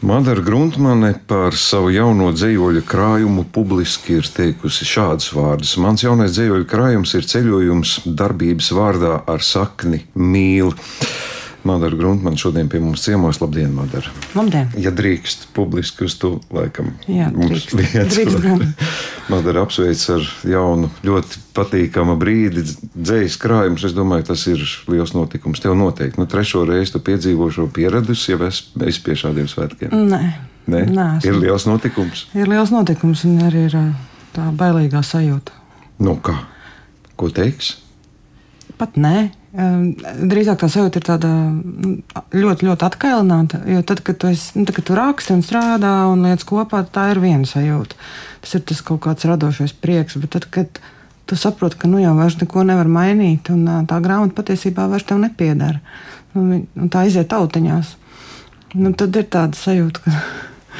Madara Gruntmane par savu jauno dzīvoļu krājumu publiski ir teikusi šādus vārdus: Mans jaunais dzīvoļu krājums ir ceļojums darbības vārdā ar sakni mīl. Madara Gruntmane šodien pie mums ciemos. Labdien, Madara! Labdien! Ja drīkst publiski uz to, laikam, Jā, mums gan. Madara apsveic ar jaunu, ļoti patīkamu brīdi, dzējas krājumus. Es domāju, tas ir liels notikums. Tev noteikti, nu, trešo reizi tu piedzīvo šo pieredzi, jau es, es pie šādiem svētkiem. Nē, Nē? Nē, esmu. ir liels notikums. ir liels notikums un arī ir tā bailīgā sajūta. Nu, kā? Ko teiks? Pat nē. Ehm, Drīzāk tā sajūta ir tāda nu, ļoti, ļoti atkailināta. Jo tad, kad tu, esi, nu, tad, kad tu raksti un strādā un lietas kopā, tā ir viena sajūta. Tas ir tas kaut kāds radošais prieks. Bet tad, kad tu saproti, ka nu jau vairs neko nevar mainīt, un tā grāmata patiesībā vairs tev nepiedara, un, vi- un tā aiziet tautiņās, nu, tad ir tāda sajūta, ka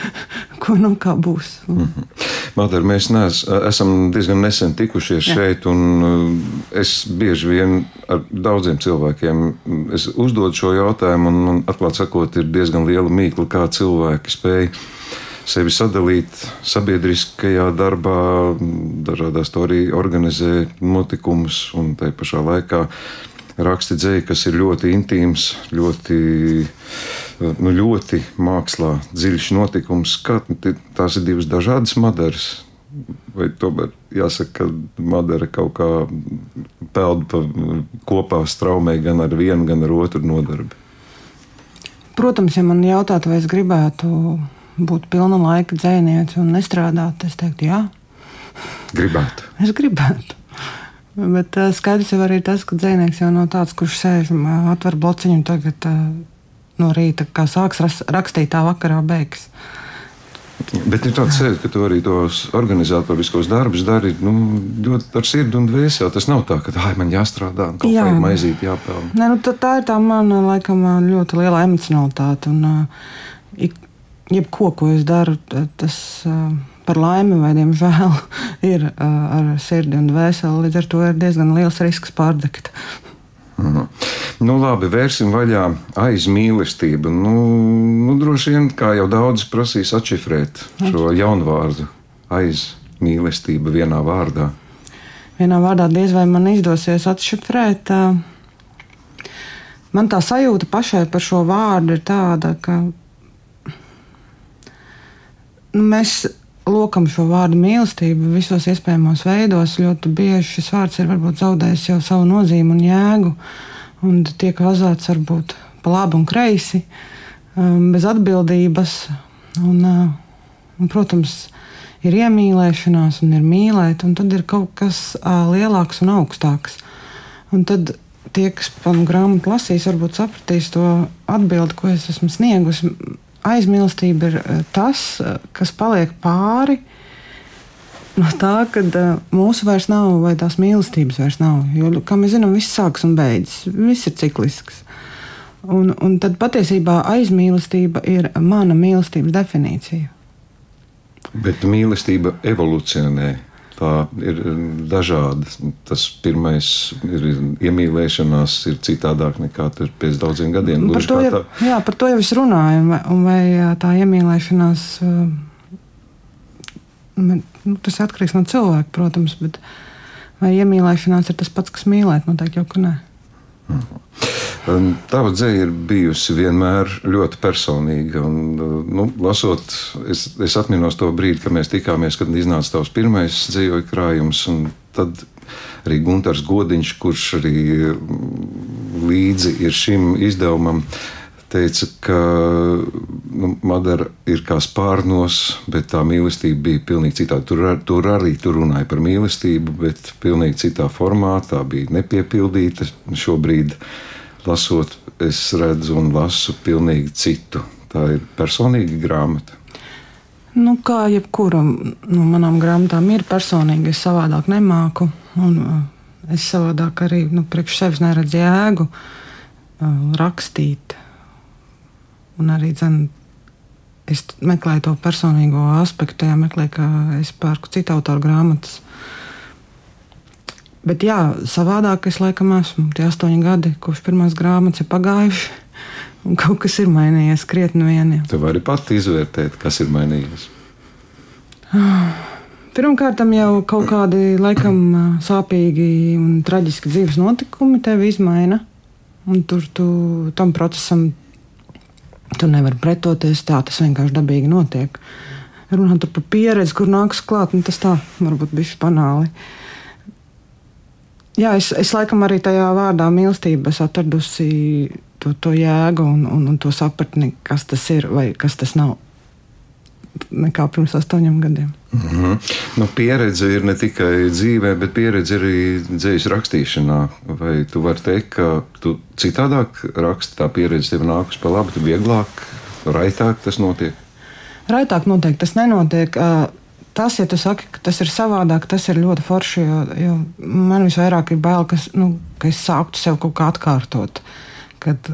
ko nu kā būs. Madara, mēs nees, esam diezgan nesen tikušies Jā. šeit, un uh, es bieži vien ar daudziem cilvēkiem mm, es uzdodu šo jautājumu, un, un atklāti sakot, ir diezgan liela mīkla, kā cilvēki spēj sevi sadalīt sabiedriskajā darbā, mm, dažādās to arī organizē notikumus, un tai pašā laikā raksti dzēju, kas ir ļoti intīms, ļoti, nu, ļoti mākslā dziļš notikums. Kā, tās ir divas dažādas madaras. Vai tomēr jāsaka, ka madara kaut kā peld pa kopā straumē gan ar vienu, gan ar otru nodarbi? Protams, ja man jautātu, vai es gribētu būt pilna laika dzēniece un nestrādāt, es teiktu, jā, Gribētu. es gribētu. Bet uh, skaidrs jau arī tas, ka dzēnieks jau nav tāds, kurš sēž un uh, atver blociņu un tagad uh, no rīta, kā sāks rakstīt, tā vakarā beigas. Bet ir tāds sajūta, ka tu arī tos organizatoriskos darbus dari nu, ļoti ar sirdi un dvēseli. Tas nav tā, ka tā man jāstrādā un kaut Jā. kā maizīt jāpelnā. Nē, nu, tā, tā ir tā mana laikam, ļoti liela emocionalitāte. Un, uh, ik, jebko, ko es daru, tas uh, par laimi vai diemžēl ir ar sirdi un dvēseli. Līdz ar to ir diezgan liels risks pārdegt. Nu, labi, vērsim vaļā aiz mīlestību. Nu, nu, droši vien, kā jau daudz prasīs, atšifrēt šo jaunvārdu aiz mīlestību vienā vārdā. Vienā vārdā diez vai man izdosies atšifrēt. Man tā sajūta pašai par šo vārdu ir tāda, ka nu, mēs lokam šo vārdu mīlestību visos iespējamos veidos. Ļoti bieži šis vārds ir varbūt zaudējis jau savu nozīmi un jēgu, un tiek vazāts varbūt pa labi un kreisi, um, bez atbildības. Un, uh, un, protams, ir iemīlēšanās, un ir mīlēt, un tad ir kaut kas uh, lielāks un augstāks. Un tad tie, kas man grāmatu lasīs, varbūt sapratīs to atbildi, ko es esmu sniegusi. Aizmīlestība ir eh, tas, eh, kas paliek pāri no tā, ka mūsu vairs nav, vai tās mīlestības vairs nav. Jo, kā mēs zinām, viss sākas un beidzas. Viss ir ciklisks. Un, un tad patiesībā aizmīlestība ir mana mīlestības definīcija. Bet mīlestība evolūcionē. Tā ir dažāda. Tas pirmais ir iemīlēšanās, ir citādāk nekā pēc daudziem gadiem. Par to, jau, jā, par to jau es runāju. Un vai, tā iemīlēšanās, ā, man- nu, tas atkarīgs no cilvēka, protams, bet vai iemīlēšanās ir tas pats, kas mīlēt? Noteikti jau ka nē. Tava dzēja ir bijusi vienmēr ļoti personīga. Un, nu, lasot, es, es atminos to brīdi, kad mēs tikāmies, kad iznāca tavs pirmais dzīvoja krājums. Tad arī Gunārs Godiņš, kurš arī mm, līdzi ir šim izdevumam, teica, ka nu, Madara ir kā spārnos, bet tā mīlestība bija pilnīgi citāda. Tur, ar- tur arī tur runāja par mīlestību, bet pilnīgi citā formā. Tā bija nepiepildīta. Šobrīd, lasot, es redzu un lasu pilnīgi citu. Tā ir personīga grāmata. Nu, kā jebkura no manām grāmatām ir personīga, es savādāk nemāku. Un, uh, es savādāk arī nu, priekš sevis neredzu jēgu uh, rakstīt. Un arī dzen, es meklēju to personīgo aspektu, tajā meklēju, ka es pērku citu autoru grāmatas. Bet jā, savādāk es laikam esmu. Tie astoņi gadi, kopš pirmās grāmatas ir pagājuši. Un kaut kas ir mainījies krietni vien. Tu vari pati izvērtēt, kas ir mainījies. Pirmkārt, jau kaut kādi laikam sāpīgi un traģiski dzīves notikumi tevi izmaina. Un tur tu tam procesam tu nevari pretoties. Tā tas vienkārši dabīgi notiek. Runāt par pieredzi, kur nāks klāt, nu, tas tā varbūt bija banāli. Jā, es, es laikam arī tajā vārdā mīlestība atradusi to, to jēgu un, un, un to sapratni, kas tas ir vai kas tas nav. Nekā pirms astoņiem gadiem. Mm -hmm. nu, pieredze ir ne tikai dzīvē, bet pieredze arī dzīslas rakstīšanā. Vai tu vari teikt, ka tu citādāk raksti, tā pieredze tev nākus pa labi, tu vieglāk, raitāk tas notiek? Raitāk noteikti tas nenotiek. Tas, ja tu saki, ka tas ir savādāk, tas ir ļoti forši. Jo, jo man visvairāk ir bail, ka, nu, ka es sāktu sev kaut kā atkārtot. Kad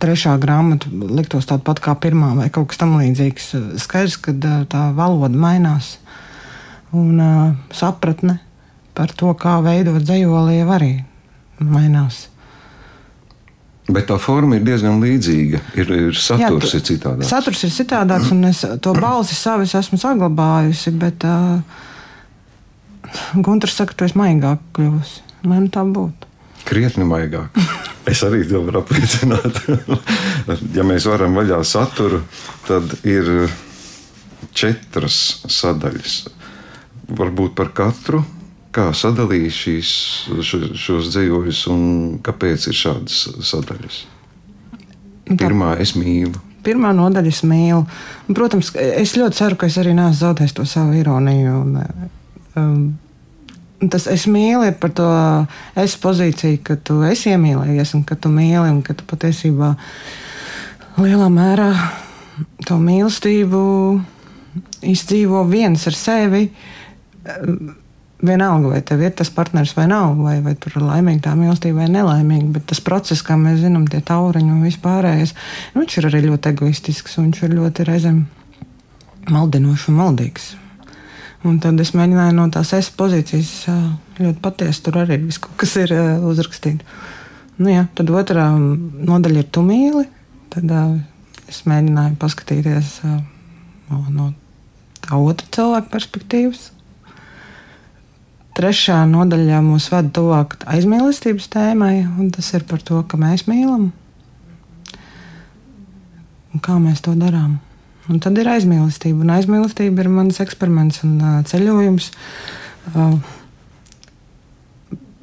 trešā grāmata liktos tāda pati kā pirmā, vai kaut kas tamlīdzīgs. Skaidrs, ka tā valoda mainās un uh, sapratne par to, kā veidot dzējoli, arī mainās. Bet tā forma ir diezgan līdzīga. Ir, ir saturs, Jā, tu, ir citādāks. Saturs ir citādāks, un es to balsi savas esmu saglabājusi. Bet uh, Gunārs saka, ka tu esi maigāk kļuvusi. Lai nu tā būtu. Krietni maigāk. Es arī to varu apliecināt. ja mēs varam vaļā saturu, tad ir četras sadaļas. Varbūt par katru, kā sadalīt šīs, šo, šos dzīvojus un kāpēc ir šādas sadaļas. Pirmā, es mīlu. Pirmā nodaļa es mīlu. Protams, es ļoti ceru, ka es arī neesmu zaudējis to savu ironiju. Un, um, Tas es mīlu par to es pozīciju, ka tu esi iemīlējies un ka tu mīli un ka tu patiesībā lielā mērā to mīlestību izdzīvo viens ar sevi. Vienalga, vai tev ir tas partneris vai nav, vai, vai tur ir laimīga tā mīlestība vai nelaimīga, bet tas process, kā mēs zinām, tie tauriņi un vispārējais, nu, viņš ir arī ļoti egoistisks un viņš ir ļoti reizēm maldinošs un maldīgs. Un tad es mēģināju no tās es pozīcijas ļoti patiesi tur arī viss, kas ir uzrakstīts. Nu, jā, tad otrā nodaļa ir tumīli. Tad uh, es mēģināju paskatīties no, no tā otra cilvēka perspektīvas. Trešā nodaļā mūs vada tuvāk aizmīlestības tēmai, un tas ir par to, ka mēs mīlam un kā mēs to darām. Un tad ir aizmīlestība. Un aizmīlestība ir mans eksperiments un uh, ceļojums uh,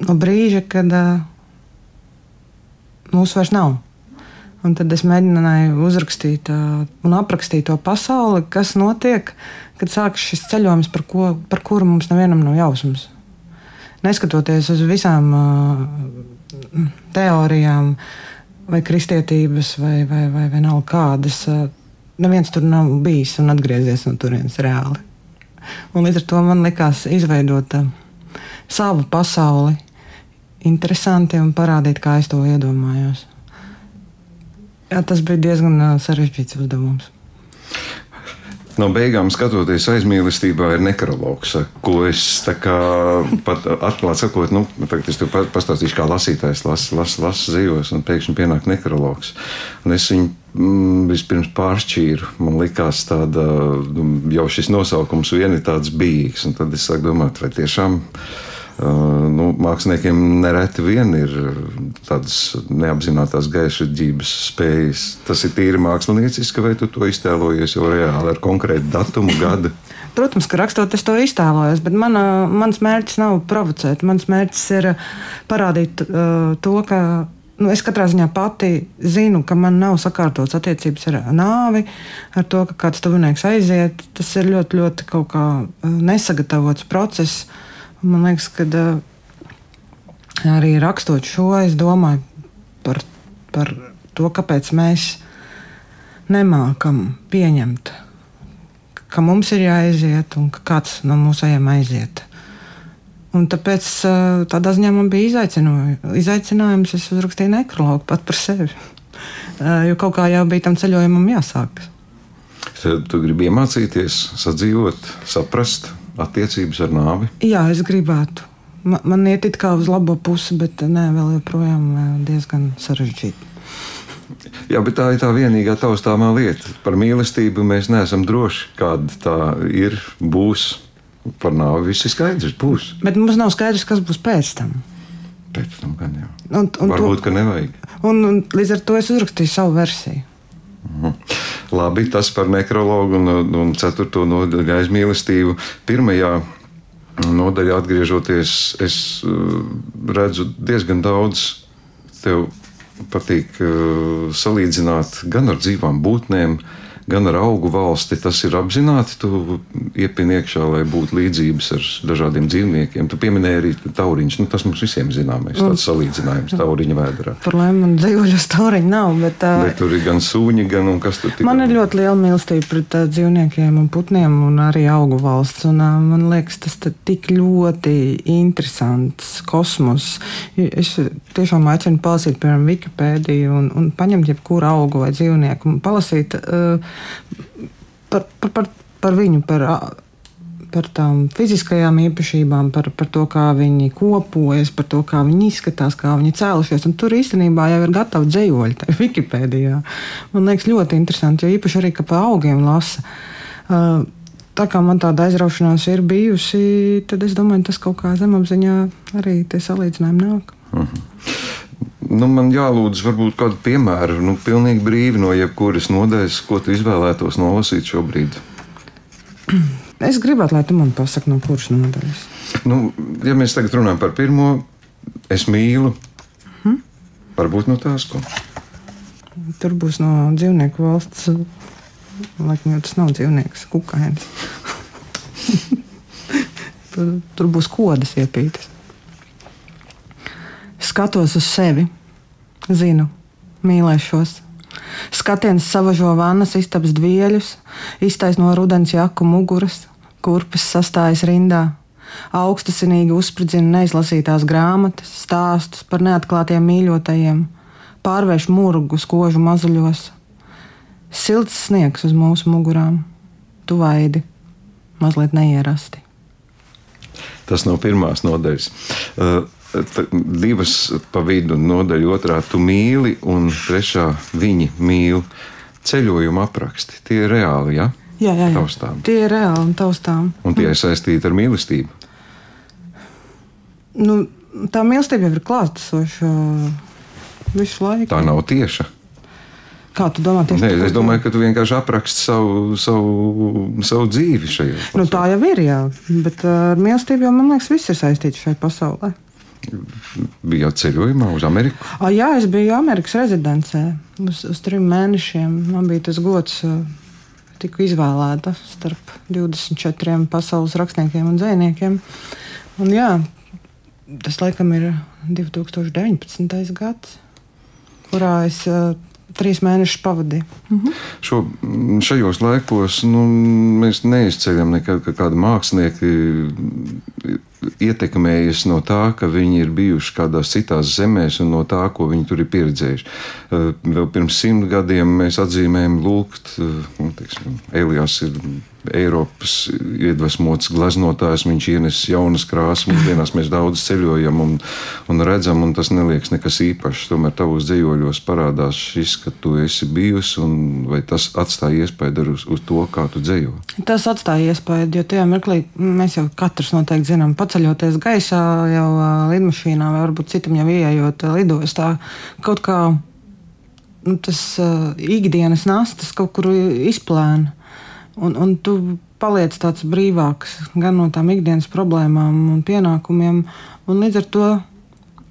no brīža, kad uh, mūsu vairs nav. Un tad es mēģināju uzrakstīt uh, un aprakstīt to pasauli, kas notiek, kad sākas šis ceļojums, par, ko, par kuru mums nevienam nav jausmas. Neskatoties uz visām uh, teorijām, vai kristietības, vai, vai, vai vienalga kādas. Uh, neviens tur nav bijis un atgriezies no turienes reāli. Un līdz ar to man likās izveidot uh, savu pasauli, interesanti un parādīt, kā es to iedomājos. Jā, tas bija diezgan uh, sarežģīts uzdevums. No beigām skatoties aizmīlestībā, ir nekrologs, ko es pat atklāti sakot, nu, tagad es tev pastāstīšu, kā lasītājs lasa las, las dzīvos, un pēkšņi pienāk nekrologs. Un es viņu vispirms pāršķīru. Man liekas, tāda, nu, jau šis nosaukums vien ir tāds bijīgs, tad es sāku domāt, vai tiešām ir nu, māksliniekiem nereti vien ir tādas neapzinātās gaišaģības spējas. Tas ir tīri mākslinieciski, vai tu to iztēlojies jau reāli ar konkrētu datumu, gadu? Protams, ka rakstot, es to iztēlojos, bet mana, mans mērķis nav provocēt. Mans mērķis ir parādīt uh, to, ka nu, es katrā ziņā pati zinu, ka man nav sakārtotas attiecības ar nāvi, ar to, ka kāds tuvinieks aiziet. Tas ir ļoti, ļoti kaut kā nesagatavots process. Man liekas, ka arī rakstot šo, es domāju par, par to, kāpēc mēs nemākam pieņemt, ka mums ir jāaiziet un ka kāds no mūsējiem aiziet. Un tāpēc tādā ziņā man bija izaicinājums. izaicinājums es uzrakstīju nekrologu pat par sevi. Jo kaut kā jau bija tam ceļojumam jāsāk. Tad tu gribi iemācīties, sadzīvot, saprast, attiecības ar nāvi? Jā, es gribētu. man, man iet it kā uz labo pusi, bet nē, vēl joprojām diezgan sarežģīti. Jā, bet tā ir tā vienīgā taustāmā lieta. Par mīlestību mēs neesam droši, kāda tā ir, būs. Par nāvi viss ir skaidrs, būs. Bet mums nav skaidrs, kas būs pēc tam. Pēc tam gan jau. Un, un Varbūt, to, ka nevajag. Un, un līdz ar to es uzrakstīju savu versiju. Mhm. Labi, tas par nekrologu un, un ceturto nodaļu aizmīlestību. Pirmajā nodaļā atgriežoties, es uh, redzu diezgan daudz tev patīk uh, salīdzināt gan ar dzīvām būtnēm, gan gan ar augu valsti. Tas ir apzināti, tu iepini iekšā, lai būtu līdzības ar dažādiem dzīvniekiem. Tu pieminēji arī tauriņus. Nu, tas mums visiem zināmais tāds salīdzinājums tauriņa vēdā. Par laimi man dzīvoļus tauriņu nav. Bet, uh, bet tur ir gan sūņi, gan kas tur ir. Man ir ļoti liela mīlestība pret uh, dzīvniekiem un putniem un arī augu valsts. Un, uh, man liekas, tas tik ļoti interesants kosmos. Es tiešām aicinu palasīt, piemēram, Wikipēdiju un, un paņemt jebkuru augu vai dzīvnieku un palasīt. Uh, par, par, par, par viņu, par, par tām fiziskajām īpašībām, par, par to, kā viņi kopojas, par to, kā viņi izskatās, kā viņi cēlušies. Un tur īstenībā jau ir gatavi dzējoļi, tā ir Wikipēdijā. Man liekas, ļoti interesanti, jo īpaši arī, ka pa augiem lasa. Uh, tā kā man tāda aizraušanās ir bijusi, tad es domāju, tas kaut kā zemapziņā arī tie salīdzinājumi nāk. Uh mhm. -huh nu, man jālūdz varbūt kādu piemēru, nu, pilnīgi brīvi no jebkuras nodaļas, ko tu izvēlētos nolasīt šobrīd. Es gribētu, lai tu man pasaki, no kuras nodaļas. Nu, ja mēs tagad runājam par pirmo, es mīlu. Hmm? Varbūt no tās, ko. Tur būs no dzīvnieku valsts. Laikam jau tas nav dzīvnieks, kukainis. tur, tur būs kodas iepītas. Skatos uz sevi Zinu, mīlēšos. Skatiens savažo vannas istabas dvieļus, iztaisno rudens jaku muguras, kurpes sastājas rindā. Augstasinīgi uzspridzina neizlasītās grāmatas, stāstus par neatklātiem mīļotajiem, pārvērš murgu skožu mazuļos. Silts sniegs uz mūsu mugurām, tuvaidi, mazliet neierasti. Tas no pirmās nodaļas. Uh, divas pa vidu nodaļa, otrā tu mīli, un trešā viņi mīl. Ceļojuma apraksti tie ir reāli, ja? Jā, jā, jā. Taustām. Tie ir reāli un taustām. Un tie ir saistīti ar mīlestību. Nu, tā mīlestība jau ir klātesoša visu laiku. Tā nav tieša. Kā tu domā? Nē, es domāju, ka tu vienkārši apraksti savu, savu, savu dzīvi šajā. Nu, tā jau ir, jā. Bet ar mīlestību jau, man liekas, viss ir saistīts šai pasaulē. Bijāt ceļojumā uz Ameriku? A, jā, es biju Amerikas rezidencē uz, uz trim mēnešiem. Man bija tas gods. Tiku izvēlēta starp 24 pasaules rakstniekiem un dzīsniekiem. Un, jā, tas laikam ir 2019. gads, kurā es uh, trīs mēnešus pavadīju. Mhm. Šo, šajos laikos nu, mēs neizceļam nekad, ka kādi mākslinieki ietekmējies no tā, ka viņi ir bijuši kādās citās zemēs un no tā, ko viņi tur ir pieredzējuši. Eh, vēl pirms simt gadiem mēs atzīmējam, lūgt, eh, nu, Elijās ir Eiropas iedvesmots glaznotājs, viņš ienes jaunas krāsas. Mūsdienās mēs daudz ceļojam un, un redzam, un tas neliekas nekas īpašs. Tomēr tavos dzīvoļos parādās šis, ka tu esi bijusi, un vai tas atstāja iespēju uz, uz to, kā tu dzīvo? Tas atstāja iespēju, jo tajā mirklī mēs jau katrs noteikti zinām, paceļoties gaisā, jau lidmašīnā, vai varbūt citam jau ieejot lidostā, kaut kā nu, tas uh, ikdienas nastas kaut kur izplēna. Un, un tu paliec tāds brīvāks gan no tām ikdienas problēmām un pienākumiem, un līdz ar to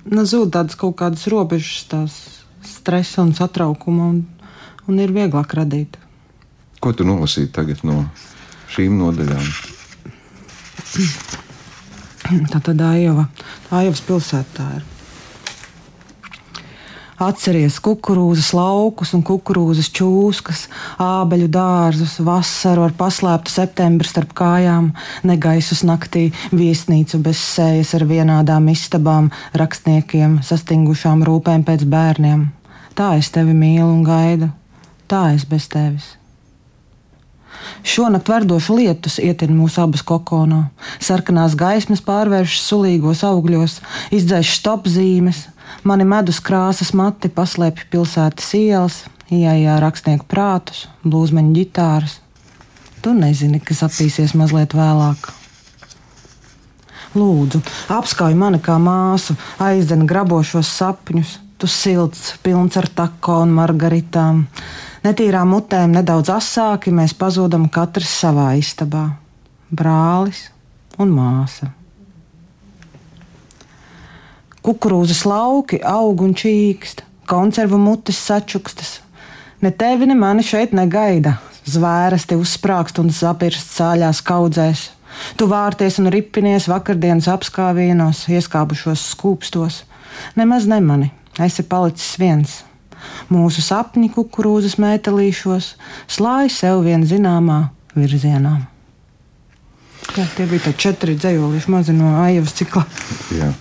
nu, zūd tādas kaut kādas robežas, tās stresa un satraukuma, un, un ir vieglāk radīt. Ko tu nolasīji tagad no šīm nodaļām? Tā tad Aiva, Aivas pilsētā ir. Atceries kukurūzas laukus un kukurūzas čūskas, ābeļu dārzus, vasaru ar paslēptu septembri starp kājām, negaisus naktī, viesnīcu bez sējas ar vienādām istabām, rakstniekiem, sastingušām rūpēm pēc bērniem. Tā es tevi mīlu un gaidu, tā es bez tevis. Šonakt verdoša lietus ietin mūsu abas kokonā. Sarkanās gaismas pārvēršas sulīgos augļos, izdzēš stopzīmes, mani medus krāsas mati paslēpj pilsētas ielas, ieejā rakstnieku prātus, blūzmeņu ģitāras. Tu nezini, kas apīsies mazliet vēlāk. Lūdzu, apskauj mani kā māsu, aizdzen grabošos sapņus. Tu silts, pilns ar tako un margaritām. Netīrām mutēm nedaudz asāki mēs pazūdam katrs savā istabā - brālis un māsa. Kukurūzas lauki aug un čīkst, konservu mutes sačukstas. Ne tevi, ne mani šeit negaida. Zvērsti uzsprāgst un zapirst sāļās kaudzēs. Tu vārties un ripinies vakardienas apskāvienos, ieskābušos skūpstos. Nemaz nemani, esi palicis viens. Mūsu sapņi kukurūzas mētelīšos slāj sev vien zināmā virzienā. Jā, tie bija četri dzējolīši mazi no aivas cikla. Jā.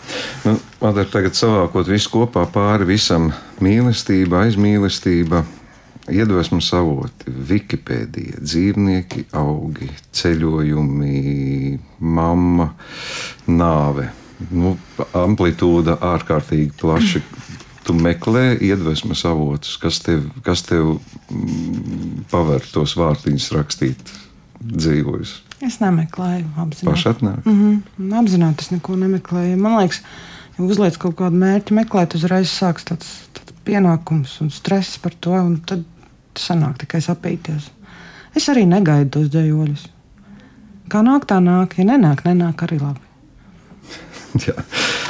Nu, Madara, tagad savākot visu kopā pāri visam mīlestība, aizmīlestība, iedvesmas avoti, Wikipēdija, dzīvnieki, augi, ceļojumi, mamma, nāve. Nu, amplitūda ārkārtīgi plaša. Tu meklē iedvesmas avotus, kas tev, kas tev mm, paver tos vārtiņus rakstīt dzīvojus. Es nemeklēju, apzināti. Mm -hmm. Apzināti es neko nemeklēju. Man liekas, ja uzliec kaut kādu mērķi, meklēt, uzreiz sāks tāds, tāds pienākums un stress par to, un tad sanāk tikai sapīties. Es arī negaidu tos dzējoļus. Kā nāk, tā nāk. Ja nenāk, nenāk arī labi. Jā,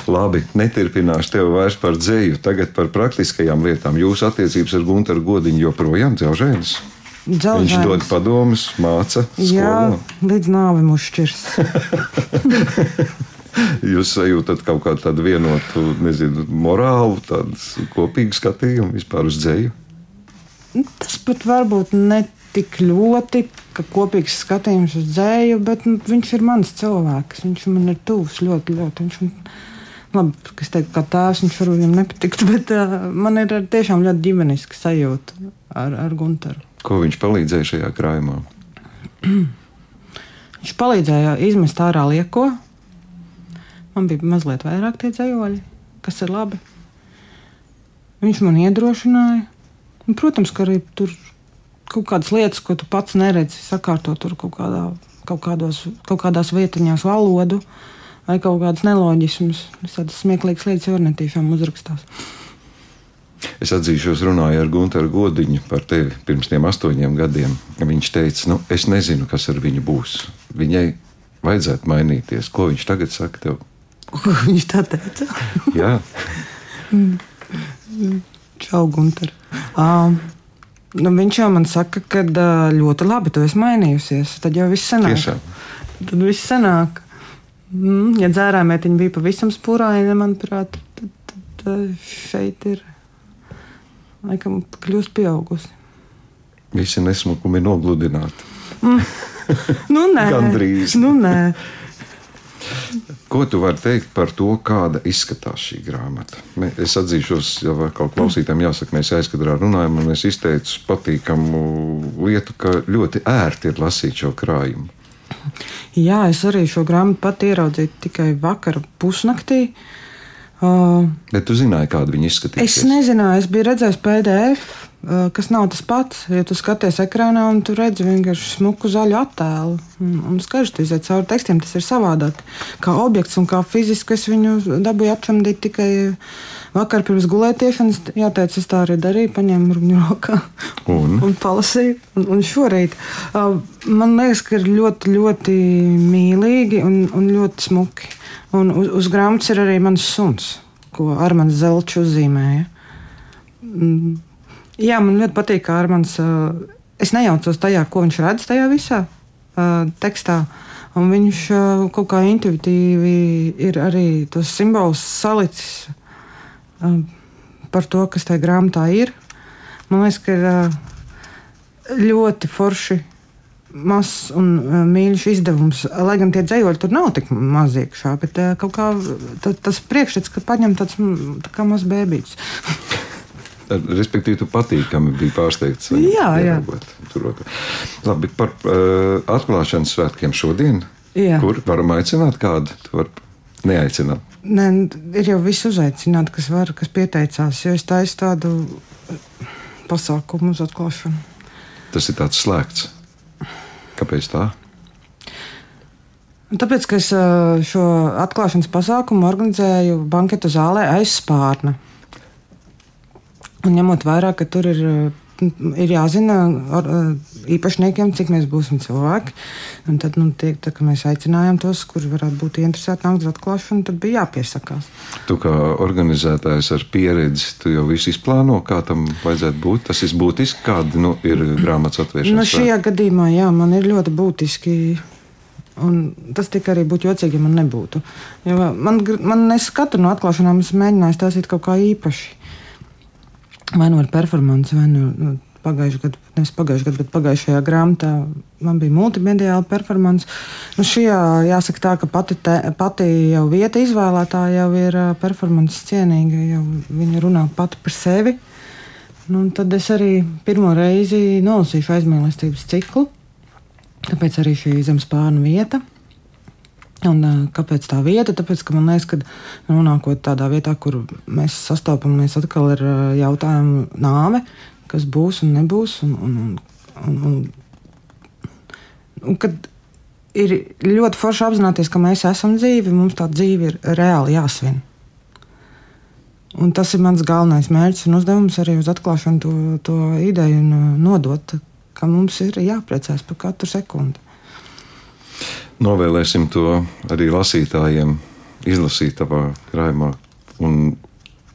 labi, neturpināšu tevi vairs par dzēju. Tagad par praktiskajām lietām. Jūsu attiecības ar Gunteru Godiņu joprojām dzelžēnas. Viņš dod padomus, māca. Jā, skolā. līdz nāvei mūs šķirs. Jūs sajūtat kaut kādu tādu vienotu, nezinu, morālu, tādu kopīgu skatījumu vispār uz dzēju. Tas pat varbūt ne tik ļoti, ka kopīgs skatījums uz dzēju, bet nu, viņš ir mans cilvēks. Viņš man ir tuvs ļoti, ļoti. Viņš man, labi, kas teikt, kā tēvs, viņš varbūt viņam nepatikt, bet uh, man ir tiešām ļoti ģimeniska sajūta ar, ar Gunteru. Ko viņš palīdzēja šajā krājumā? Viņš palīdzēja izmest ārā lieko. Man bija mazliet vairāk tie dzējoļi, kas ir labi. Viņš man iedrošināja. Un, protams, ka arī tur kaut kādas lietas, ko tu pats neredzi, sakārtot tur kaut, kādā, kaut, kādos, kaut kādās vietiņās valodu vai kaut kādas neloģismas. Tādas smieklīgas lietas jau netīšām uzrakstās. Es atzīšos, runāju ar Gunteru Godiņu par tevi pirms tiem astoņiem gadiem. Viņš teica, nu, es nezinu, kas ar viņu būs. Viņai vajadzētu mainīties. Ko viņš tagad saka tev? Ko viņš tā teica? Jā, Čau, Gunter. Um, nu, viņš jau man saka, ka uh, ļoti labi tu esi mainījusies. Tad jau viss sanāk. tiešām. Tad viss sanāk. Mm, ja dzērāmētiņa bija pavisam spūraina, manuprāt, tad, tad uh, šeit ir laikam kļūst pieaugusi. Visi nesmukumi nogludināti. Nu, nē, Gandrīz. Nu, nē. Ko tu vari teikt par to, kāda izskatās šī grāmata? Es atzīšos, jau kaut klausītājiem jāsaka, mēs aizkadrā runājam, un es izteicu patīkamu lietu, ka ļoti ērti ir lasīt šo krājumu. Jā, es arī šo grāmatu pat ieraudzīju tikai vakar pusnaktī. Uh, Bet tu zināji, kāda viņa izskatījās. Es nezināju, es biju redzējis PDF, uh, kas nav tas pats. Ja tu skaties ekrānā un tu redzi vienkārši smuku zaļu attēlu, un, un skaidrs, tu iziet cauri tekstiem, tas ir savādāk. Kā objekts un kā fiziski es viņu dabūju apšamdīt tikai vakar pirms gulētiešanas. Jāteic, es tā arī darīju, paņēmu viņu rokā Un? un palasīju. Un, un šorīt uh, man liekas, ka ir ļoti, ļoti mīlīgi un, un ļoti smuki. Un uz, uz grāmatas ir arī mans suns, ko Armāns Zelčs uzzīmēja. Mm. Jā, man ļoti patīk, ka Armāns. Es nejaucos tajā, ko viņš redz tajā visā tekstā. Un viņš kaut kā intuitīvi ir arī tos simbolus salicis par to, kas tajā grāmatā ir. Man liekas, ka ir ļoti forši. Mazs un uh, mīļš izdevums, lai gan tie dzējoļi tur nav tik mazi iekšā, bet uh, kaut kā ta, tas priekšstats, ka paņem tāds mm, tā kā mazs bēbīts. Respektīvi, tu patīkami bija pārsteigts. Jā, jā. Turot. Labi, par uh, atklāšanas svētkiem šodien. Jā. Kur varam aicināt kādu? Tu vari neaicināt. Nē, ir jau viss uzaicināti, kas var, kas pieteicās, jo es taisu tādu pasākumu uz atklāšanu. Tas ir tāds slēgts. Kāpēc tā? Tāpēc, ka es šo atklāšanas pasākumu organizēju banketu zālē aiz spārna. Un ņemot vērā, ka tur ir, ir jāzina īpašniekiem, cik mēs būsim cilvēki, un tad nu, tiek, tā, mēs aicinājām tos, kuri varētu būt interesēti uz atklāšanu, tad bija jāpiesakās. Tu kā organizētājs ar pieredzi, tu jau visu izplāno, kā tam vajadzētu būt. Tas ir būtiski, kāda nu, ir grāmatas atvēršana. Nu, šajā gadījumā jā, man ir ļoti būtiski Un tas tik arī būtu jocīgi, ja man nebūtu. Jo man, man es katru no atklāšanām esmu mēģinājis taisīt kaut kā īpaši. Vai nu ar performanci, vai nu, nu pagājušajā gadā, nevis pagājušajā gadā, bet pagājušajā grāmatā man bija multimediāla performance. Nu, šajā jāsaka tā, ka pati, te, pati jau vieta izvēlētā jau ir performance cienīga, jau viņa runā pati par sevi. Nu, tad es arī pirmo reizi nolasīšu aizmīlestības ciklu. Tāpēc arī šī zemes pārnu vieta. Un, kāpēc tā vieta? Tāpēc, ka man liekas, ka nonākot tādā vietā, kur mēs sastopamies atkal ar jautājumu nāve, kas būs un nebūs. Un, un, un, un, un, kad ir ļoti forši apzināties, ka mēs esam dzīvi, mums tā dzīve ir reāli jāsvin. Un tas ir mans galvenais mērķis un uzdevums arī uz atklāšanu to, to ideju nodot, ka mums ir jāpriecājas par katru sekundi. Novēlēsim to arī lasītājiem, izlasīt savā krājumā un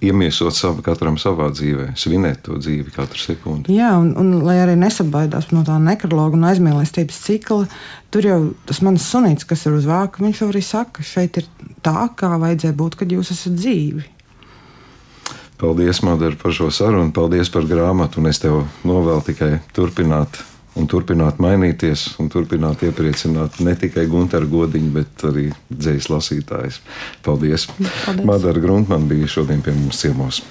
iemiesot savu katram savā dzīvē, svinēt to dzīvi katru sekundi. Jā, un, un lai arī nesabaidās no tā nekrologa un aizmīlestības cikla, tur jau tas mans sunīts, kas ir uz vāka, viņš jau arī saka, šeit ir tā, kā vajadzēja būt, kad jūs esat dzīvi. Paldies, Madara, par šo sarunu. Paldies par grāmatu. Un es tev novēlu tikai turpināt un turpināt mainīties un turpināt iepriecināt ne tikai Gunteru godiņu, bet arī dzējas lasītājus. Paldies! Paldies. Madara Gruntman bija šodien pie mums ciemos.